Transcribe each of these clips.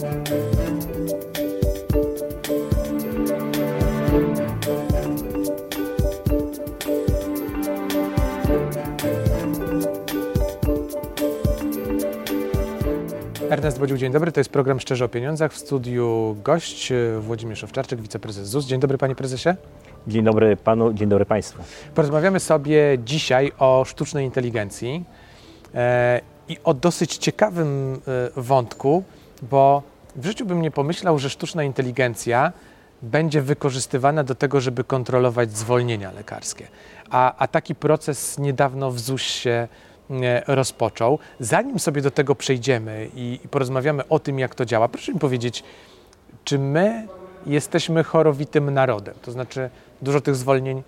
Ernest Bodził, dzień dobry. To jest program Szczerze o Pieniądzach. W studiu gość e, Włodzimierz Owczarczyk, wiceprezes ZUS. Dzień dobry panie prezesie. Dzień dobry panu, dzień dobry państwu. Porozmawiamy sobie dzisiaj o sztucznej inteligencji e, i o dosyć ciekawym e, wątku, bo w życiu bym nie pomyślał, że sztuczna inteligencja będzie wykorzystywana do tego, żeby kontrolować zwolnienia lekarskie. A, a taki proces niedawno w ZUS się e, rozpoczął. Zanim sobie do tego przejdziemy i, i porozmawiamy o tym, jak to działa, proszę mi powiedzieć, czy my jesteśmy chorowitym narodem? To znaczy, dużo tych zwolnień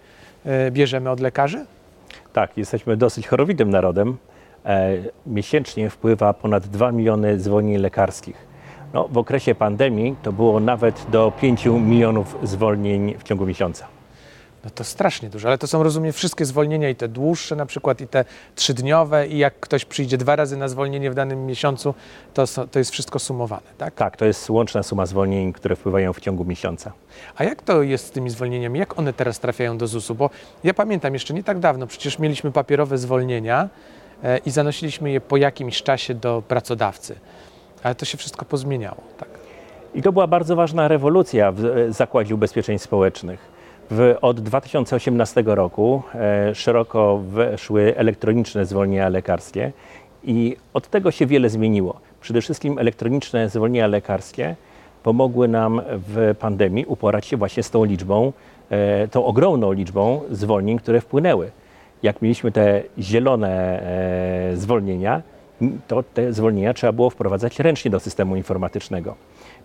e, bierzemy od lekarzy? Tak, jesteśmy dosyć chorowitym narodem. E, miesięcznie wpływa ponad 2 miliony zwolnień lekarskich. No, w okresie pandemii to było nawet do 5 milionów zwolnień w ciągu miesiąca. No to strasznie dużo, ale to są, rozumiem, wszystkie zwolnienia i te dłuższe na przykład i te trzydniowe i jak ktoś przyjdzie dwa razy na zwolnienie w danym miesiącu, to, to jest wszystko sumowane, tak? Tak, to jest łączna suma zwolnień, które wpływają w ciągu miesiąca. A jak to jest z tymi zwolnieniami? Jak one teraz trafiają do ZUS-u? Bo ja pamiętam, jeszcze nie tak dawno, przecież mieliśmy papierowe zwolnienia e, i zanosiliśmy je po jakimś czasie do pracodawcy. Ale to się wszystko pozmieniało, tak? I to była bardzo ważna rewolucja w e, Zakładzie Ubezpieczeń Społecznych. W, od 2018 roku e, szeroko weszły elektroniczne zwolnienia lekarskie i od tego się wiele zmieniło. Przede wszystkim elektroniczne zwolnienia lekarskie pomogły nam w pandemii uporać się właśnie z tą liczbą, e, tą ogromną liczbą zwolnień, które wpłynęły. Jak mieliśmy te zielone e, zwolnienia, to te zwolnienia trzeba było wprowadzać ręcznie do systemu informatycznego.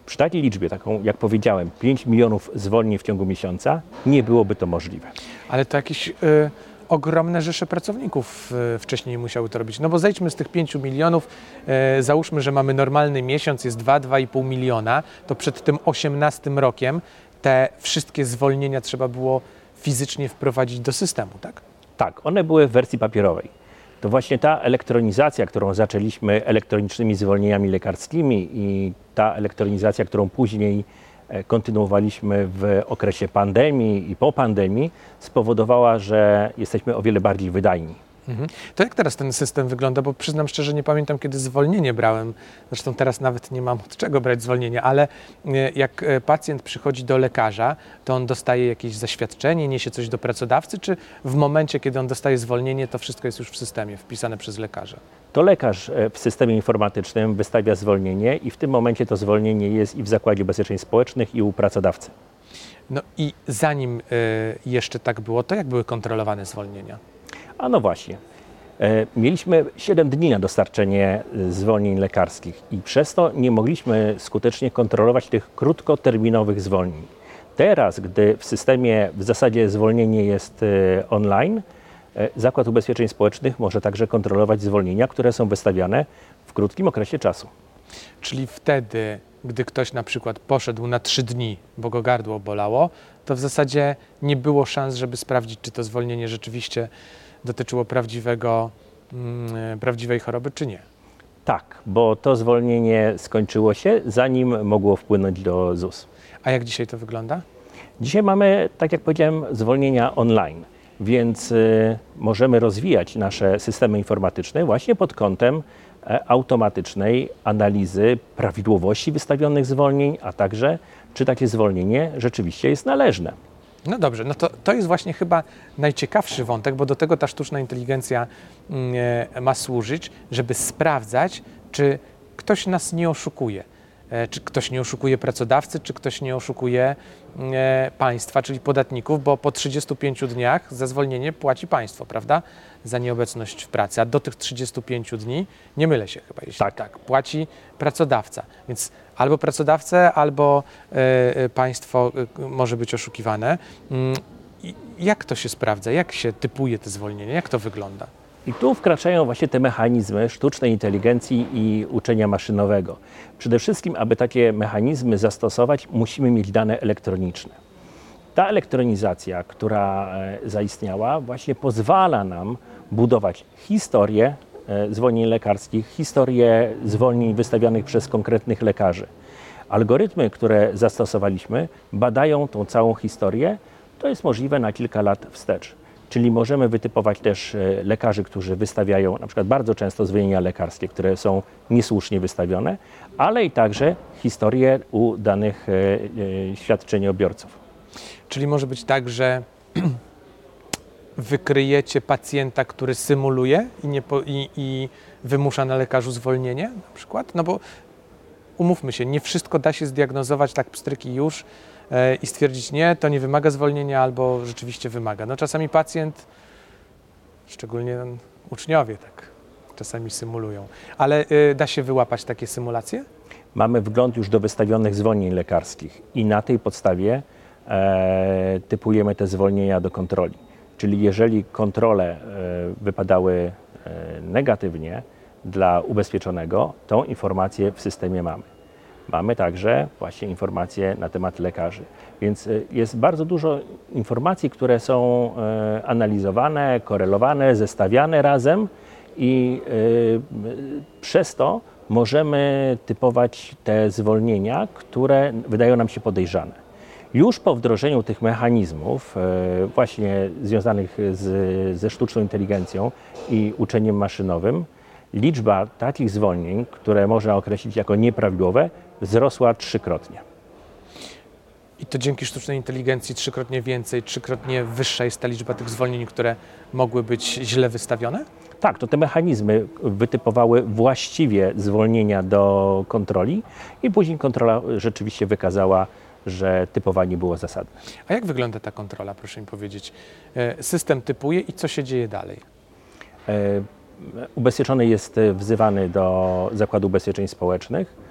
Przy takiej liczbie, taką jak powiedziałem, 5 milionów zwolnień w ciągu miesiąca, nie byłoby to możliwe. Ale to jakieś y, ogromne rzesze pracowników y, wcześniej musiały to robić. No bo zejdźmy z tych 5 milionów, y, załóżmy, że mamy normalny miesiąc, jest 2-2,5 miliona, to przed tym 18 rokiem te wszystkie zwolnienia trzeba było fizycznie wprowadzić do systemu, tak? Tak, one były w wersji papierowej. To właśnie ta elektronizacja, którą zaczęliśmy elektronicznymi zwolnieniami lekarskimi i ta elektronizacja, którą później e, kontynuowaliśmy w okresie pandemii i po pandemii, spowodowała, że jesteśmy o wiele bardziej wydajni. Mhm. To jak teraz ten system wygląda? Bo przyznam szczerze, nie pamiętam, kiedy zwolnienie brałem. Zresztą teraz nawet nie mam od czego brać zwolnienia, ale e, jak e, pacjent przychodzi do lekarza, to on dostaje jakieś zaświadczenie, niesie coś do pracodawcy, czy w momencie, kiedy on dostaje zwolnienie, to wszystko jest już w systemie wpisane przez lekarza? To lekarz e, w systemie informatycznym wystawia zwolnienie i w tym momencie to zwolnienie jest i w Zakładzie Ubezpieczeń Społecznych i u pracodawcy. No i zanim y, jeszcze tak było, to jak były kontrolowane zwolnienia? A no właśnie. E, Mieliśmy 7 dni na dostarczenie zwolnień lekarskich i przez to nie mogliśmy skutecznie kontrolować tych krótkoterminowych zwolnień. Teraz, gdy w systemie w zasadzie zwolnienie jest e, online, e, Zakład Ubezpieczeń Społecznych może także kontrolować zwolnienia, które są wystawiane w krótkim okresie czasu. Czyli wtedy, gdy ktoś na przykład poszedł na trzy dni, bo go gardło bolało, to w zasadzie nie było szans, żeby sprawdzić, czy to zwolnienie rzeczywiście dotyczyło prawdziwego, mm, prawdziwej choroby, czy nie. Tak, bo to zwolnienie skończyło się, zanim mogło wpłynąć do ZUS. A jak dzisiaj to wygląda? Dzisiaj mamy, tak jak powiedziałem, zwolnienia online, więc y, możemy rozwijać nasze systemy informatyczne właśnie pod kątem e, automatycznej analizy prawidłowości wystawionych zwolnień, a także czy takie zwolnienie rzeczywiście jest należne. No dobrze, no to, to jest właśnie chyba najciekawszy wątek, bo do tego ta sztuczna inteligencja mm, e, ma służyć, żeby sprawdzać, czy ktoś nas nie oszukuje. E, Czy ktoś nie oszukuje pracodawcy, czy ktoś nie oszukuje e, państwa, czyli podatników, bo po 35 dniach za zwolnienie płaci państwo, prawda? Za nieobecność w pracy. A do tych 35 dni, nie mylę się chyba, jeśli Tak. tak, płaci pracodawca. Więc albo pracodawcę, albo e, państwo może być oszukiwane. Mm, Jak to się sprawdza? Jak się typuje te zwolnienia? Jak to wygląda? I tu wkraczają właśnie te mechanizmy sztucznej inteligencji i uczenia maszynowego. Przede wszystkim, aby takie mechanizmy zastosować, musimy mieć dane elektroniczne. Ta elektronizacja, która e, zaistniała, właśnie pozwala nam budować historię e, zwolnień lekarskich, historię zwolnień wystawionych przez konkretnych lekarzy. Algorytmy, które zastosowaliśmy, badają tą całą historię. To jest możliwe na kilka lat wstecz. Czyli możemy wytypować też e, lekarzy, którzy wystawiają na przykład bardzo często zwolnienia lekarskie, które są niesłusznie wystawione, ale i także historię u danych e, świadczeniobiorców. Czyli może być tak, że wykryjecie pacjenta, który symuluje i, nie po, i, i wymusza na lekarzu zwolnienie na przykład? No bo umówmy się, nie wszystko da się zdiagnozować tak pstryki już e, i stwierdzić nie, to nie wymaga zwolnienia albo rzeczywiście wymaga. No czasami pacjent, szczególnie uczniowie tak czasami symulują, ale e, da się wyłapać takie symulacje? Mamy wgląd już do wystawionych zwolnień lekarskich i na tej podstawie e, typujemy te zwolnienia do kontroli. Czyli jeżeli kontrole e, wypadały e, negatywnie dla ubezpieczonego, tą informację w systemie mamy. Mamy także właśnie informacje na temat lekarzy. Więc e, jest bardzo dużo informacji, które są analizowane, korelowane, zestawiane razem i przez to możemy typować te zwolnienia, które wydają nam się podejrzane. Już po wdrożeniu tych mechanizmów, e, właśnie związanych z, ze sztuczną inteligencją i uczeniem maszynowym, liczba takich zwolnień, które można określić jako nieprawidłowe, wzrosła trzykrotnie. I to dzięki sztucznej inteligencji trzykrotnie więcej, trzykrotnie wyższa jest ta liczba tych zwolnień, które mogły być źle wystawione? Tak, to te mechanizmy wytypowały właściwie zwolnienia do kontroli i później kontrola rzeczywiście wykazała że typowanie było zasadne. A jak wygląda ta kontrola, proszę mi powiedzieć? E, system typuje i co się dzieje dalej? E, ubezpieczony jest wzywany do Zakładu Ubezpieczeń Społecznych e,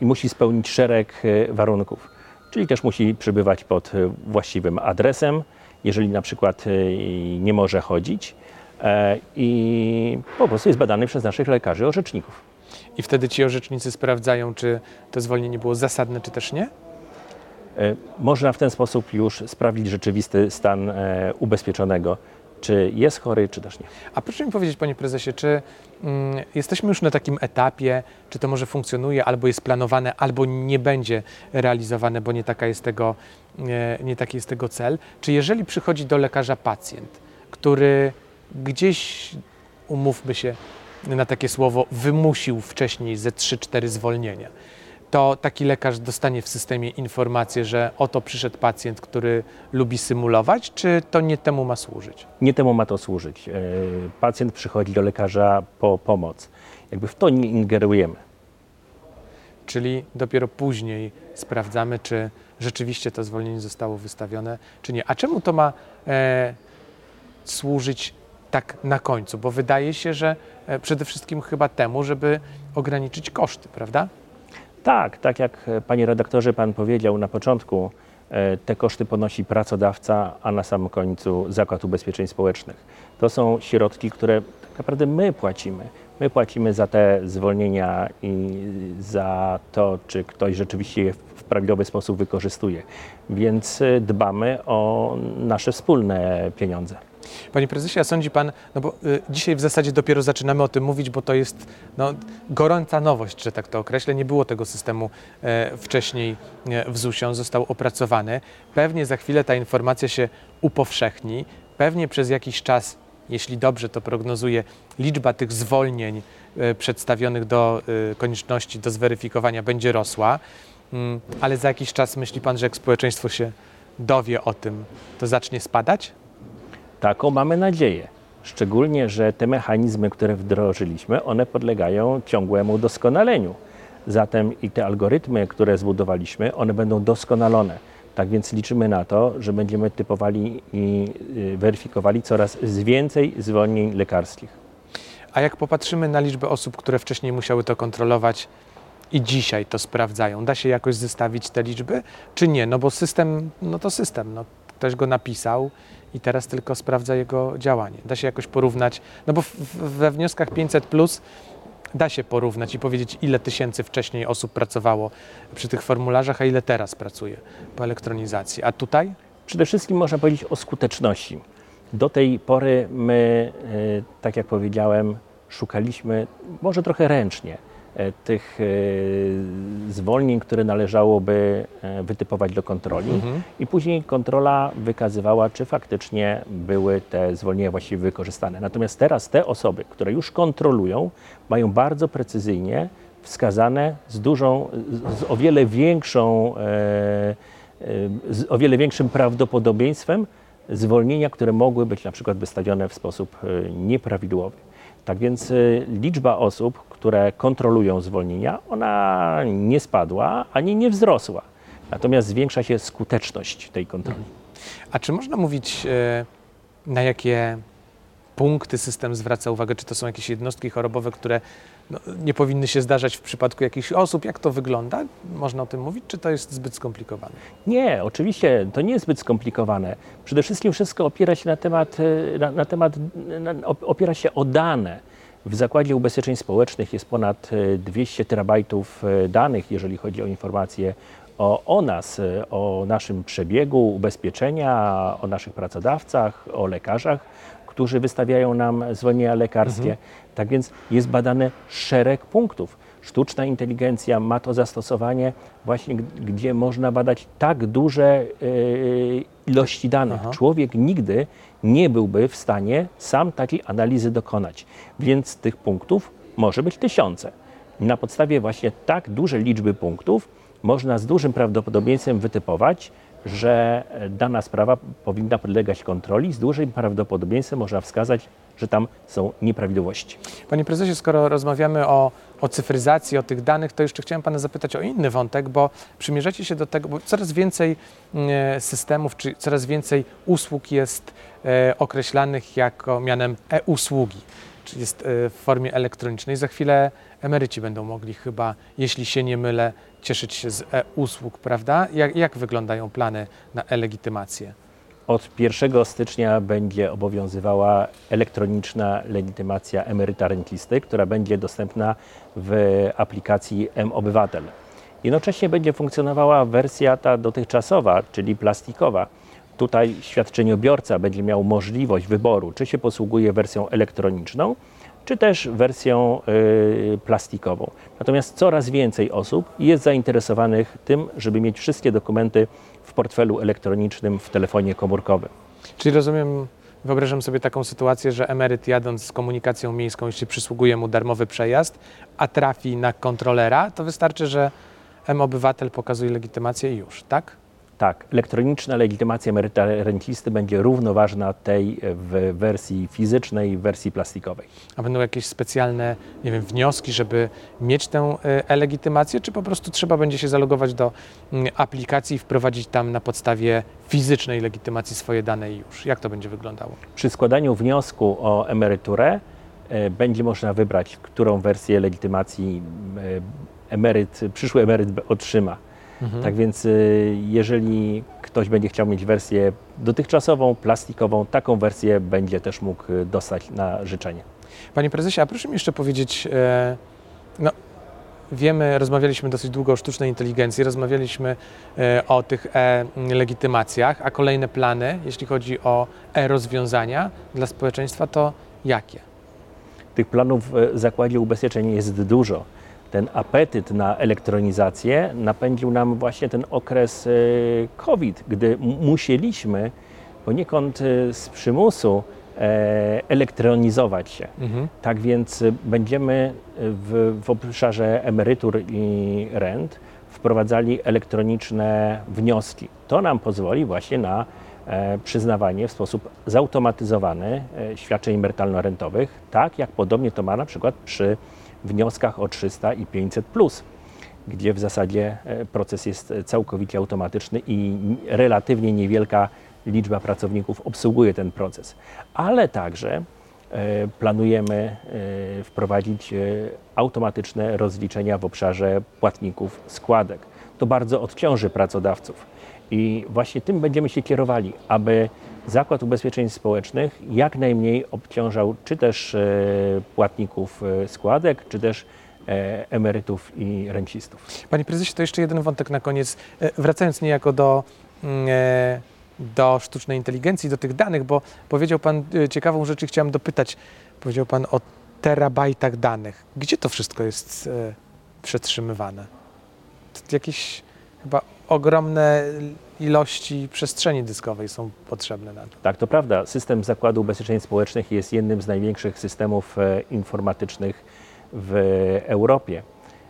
i musi spełnić szereg warunków. Czyli też musi przybywać pod właściwym adresem, jeżeli na przykład nie może chodzić i po prostu jest badany przez naszych lekarzy orzeczników i wtedy ci orzecznicy sprawdzają, czy to zwolnienie było zasadne, czy też nie? E, można w ten sposób już sprawdzić rzeczywisty stan e, ubezpieczonego, czy jest chory, czy też nie. A proszę mi powiedzieć, panie prezesie, czy jesteśmy już na takim etapie, czy to może funkcjonuje, albo jest planowane, albo nie będzie realizowane, bo nie, taka jest tego, nie, nie taki jest tego cel? Czy jeżeli przychodzi do lekarza pacjent, który gdzieś, umówmy się, na takie słowo wymusił wcześniej ze 3-4 zwolnienia, to taki lekarz dostanie w systemie informację, że oto przyszedł pacjent, który lubi symulować, czy to nie temu ma służyć? Nie temu ma to służyć. E, pacjent przychodzi do lekarza po pomoc. Jakby w to nie ingerujemy. Czyli dopiero później sprawdzamy, czy rzeczywiście to zwolnienie zostało wystawione, czy nie. A czemu to ma e, służyć tak na końcu? Bo wydaje się, że E, przede wszystkim chyba temu, żeby ograniczyć koszty, prawda? Tak, tak jak e, panie redaktorze pan powiedział na początku, e, te koszty ponosi pracodawca, a na samym końcu Zakład Ubezpieczeń Społecznych. To są środki, które tak naprawdę my płacimy. My płacimy za te zwolnienia i za to, czy ktoś rzeczywiście je w prawidłowy sposób wykorzystuje. Więc dbamy o nasze wspólne pieniądze. Panie prezesie, a sądzi pan, no bo y, dzisiaj w zasadzie dopiero zaczynamy o tym mówić, bo to jest no, gorąca nowość, że tak to określę. Nie było tego systemu e, wcześniej e, w ZUS-ie, on został opracowany. Pewnie za chwilę ta informacja się upowszechni, pewnie przez jakiś czas jeśli dobrze to prognozuje, liczba tych zwolnień e, przedstawionych do e, konieczności do zweryfikowania będzie rosła, mm, ale za jakiś czas myśli Pan, że jak społeczeństwo się dowie o tym, to zacznie spadać? Taką mamy nadzieję. Szczególnie, że te mechanizmy, które wdrożyliśmy, one podlegają ciągłemu doskonaleniu. Zatem i te algorytmy, które zbudowaliśmy, one będą doskonalone. Tak więc liczymy na to, że będziemy typowali i y, weryfikowali coraz więcej zwolnień lekarskich. A jak popatrzymy na liczbę osób, które wcześniej musiały to kontrolować i dzisiaj to sprawdzają, da się jakoś zestawić te liczby, czy nie? No bo system, no to system, no, ktoś go napisał i teraz tylko sprawdza jego działanie. Da się jakoś porównać, no bo w, we wnioskach 500 plus da się porównać i powiedzieć, ile tysięcy wcześniej osób pracowało przy tych formularzach, a ile teraz pracuje po elektronizacji. A tutaj? Przede wszystkim można powiedzieć o skuteczności. Do tej pory my, e, tak jak powiedziałem, szukaliśmy może trochę ręcznie tych e, zwolnień, które należałoby e, wytypować do kontroli i później kontrola wykazywała, czy faktycznie były te zwolnienia właściwie wykorzystane. Natomiast teraz te osoby, które już kontrolują, mają bardzo precyzyjnie wskazane z dużą, z, o wiele większą, e, e, z o wiele większym prawdopodobieństwem zwolnienia, które mogły być na przykład wystawione w sposób e, nieprawidłowy. Tak więc e, liczba osób, które kontrolują zwolnienia, ona nie spadła ani nie wzrosła. Natomiast zwiększa się skuteczność tej kontroli. A czy można mówić, e, na jakie punkty system zwraca uwagę? Czy to są jakieś jednostki chorobowe, które no, nie powinny się zdarzać w przypadku jakichś osób? Jak to wygląda? Można o tym mówić, czy to jest zbyt skomplikowane? Nie, oczywiście to nie jest zbyt skomplikowane. Przede wszystkim wszystko opiera się na temat, e, na, na temat na, op- opiera się o dane. W Zakładzie Ubezpieczeń Społecznych jest ponad e, 200 terabajtów e, danych, jeżeli chodzi o informacje o, o nas, e, o naszym przebiegu ubezpieczenia, o naszych pracodawcach, o lekarzach, którzy wystawiają nam zwolnienia lekarskie. Tak więc jest badane szereg punktów. Sztuczna inteligencja ma to zastosowanie właśnie, gdzie można badać tak duże e, ilości danych. Aha. Człowiek nigdy nie byłby w stanie sam takiej analizy dokonać. Więc tych punktów może być tysiące. Na podstawie właśnie tak dużej liczby punktów można z dużym prawdopodobieństwem wytypować, że dana sprawa powinna podlegać kontroli. Z dużym prawdopodobieństwem można wskazać, że tam są nieprawidłowości. Panie prezesie, skoro rozmawiamy o, o cyfryzacji, o tych danych, to jeszcze chciałem pana zapytać o inny wątek, bo przymierzacie się do tego, bo coraz więcej mm, systemów, czy coraz więcej usług jest e, określanych jako mianem e-usługi, czyli jest e, w formie elektronicznej. Za chwilę emeryci będą mogli chyba, jeśli się nie mylę, cieszyć się z e-usług, prawda? Jak, jak wyglądają plany na e-legitymację? Od 1 stycznia będzie obowiązywała elektroniczna legitymacja emeryta rencisty, która będzie dostępna w aplikacji M-Obywatel. Jednocześnie będzie funkcjonowała wersja ta dotychczasowa, czyli plastikowa. Tutaj świadczeniobiorca będzie miał możliwość wyboru, czy się posługuje wersją elektroniczną, czy też wersją y, plastikową. Natomiast coraz więcej osób jest zainteresowanych tym, żeby mieć wszystkie dokumenty portfelu elektronicznym w telefonie komórkowym. Czyli rozumiem, wyobrażam sobie taką sytuację, że emeryt jadąc z komunikacją miejską, jeśli przysługuje mu darmowy przejazd, a trafi na kontrolera, to wystarczy, że M-Obywatel pokazuje legitymację i już, tak? Tak, elektroniczna legitymacja emeryta rencisty będzie równoważna tej w wersji fizycznej w wersji plastikowej. A będą jakieś specjalne, nie wiem, wnioski, żeby mieć tę y, e-legitymację, czy po prostu trzeba będzie się zalogować do mm, aplikacji i wprowadzić tam na podstawie fizycznej legitymacji swoje dane i już? Jak to będzie wyglądało? Przy składaniu wniosku o emeryturę e, będzie można wybrać, którą wersję legitymacji e, emeryt, przyszły emeryt b- otrzyma. Tak więc e, jeżeli ktoś będzie chciał mieć wersję dotychczasową, plastikową, taką wersję będzie też mógł e, dostać na życzenie. Panie prezesie, a proszę mi jeszcze powiedzieć, e, no, wiemy, rozmawialiśmy dosyć długo o sztucznej inteligencji, rozmawialiśmy e, o tych e-legitymacjach, a kolejne plany, jeśli chodzi o e-rozwiązania dla społeczeństwa, to jakie? Tych planów w Zakładzie Ubezpieczeń jest dużo. Ten apetyt na elektronizację napędził nam właśnie ten okres e, COVID, gdy musieliśmy poniekąd e, z przymusu e, elektronizować się. Mhm. Tak więc będziemy w, w obszarze emerytur i rent wprowadzali elektroniczne wnioski. To nam pozwoli właśnie na przyznawanie w sposób zautomatyzowany świadczeń emerytalno-rentowych, tak jak podobnie to ma na przykład przy wnioskach o 300 i 500 plus gdzie w zasadzie e, proces jest e, całkowicie automatyczny i relatywnie niewielka liczba pracowników obsługuje ten proces. Ale także e, planujemy wprowadzić automatyczne rozliczenia w obszarze płatników składek. To bardzo odciąży pracodawców. I właśnie tym będziemy się kierowali, aby Zakład Ubezpieczeń Społecznych jak najmniej obciążał czy też e, płatników e, składek, czy też e, emerytów i rencistów. Panie prezesie, to jeszcze jeden wątek na koniec. Wracając niejako do mm, do sztucznej inteligencji, do tych danych, bo powiedział Pan ciekawą rzecz i chciałem dopytać. Powiedział Pan o terabajtach danych. Gdzie to wszystko jest przetrzymywane? Jakieś chyba ogromne ilości przestrzeni dyskowej są potrzebne na to. Tak, to prawda. System Zakładu Ubezpieczeń Społecznych jest jednym z największych systemów e, informatycznych w Europie.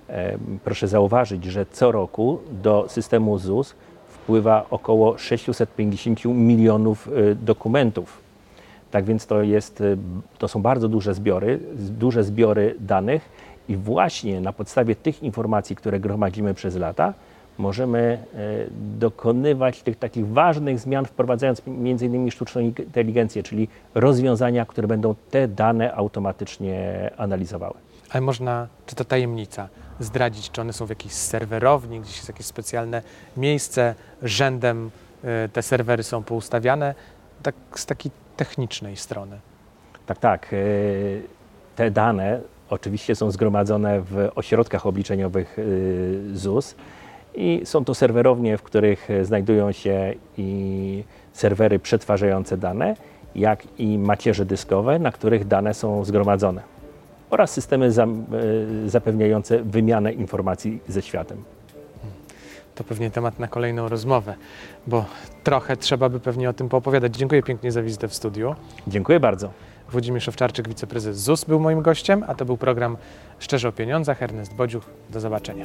E, Proszę zauważyć, że co roku do systemu ZUS wpływa około 650 milionów e, dokumentów. Tak więc to, jest, to są bardzo duże zbiory, duże zbiory danych i właśnie na podstawie tych informacji, które gromadzimy przez lata, możemy e, dokonywać tych takich ważnych zmian, wprowadzając między innymi sztuczną inteligencję, czyli rozwiązania, które będą te dane automatycznie analizowały. Ale można, czy to tajemnica, zdradzić, czy one są w jakiejś serwerowni, gdzieś jest jakieś specjalne miejsce, rzędem y, te serwery są poustawiane, tak z takiej technicznej strony. Tak, tak. e, Te dane oczywiście są zgromadzone w ośrodkach obliczeniowych e, ZUS i są to serwerownie, w których e, znajdują się i serwery przetwarzające dane, jak i macierze dyskowe, na których dane są zgromadzone oraz systemy za- e, zapewniające wymianę informacji ze światem. To pewnie temat na kolejną rozmowę, bo trochę trzeba by pewnie o tym poopowiadać. Dziękuję pięknie za wizytę w studiu. Dziękuję bardzo. Włodzimierz Owczarczyk, wiceprezes ZUS był moim gościem, a to był program Szczerze o Pieniądzach. Ernest Bodziuch, do zobaczenia.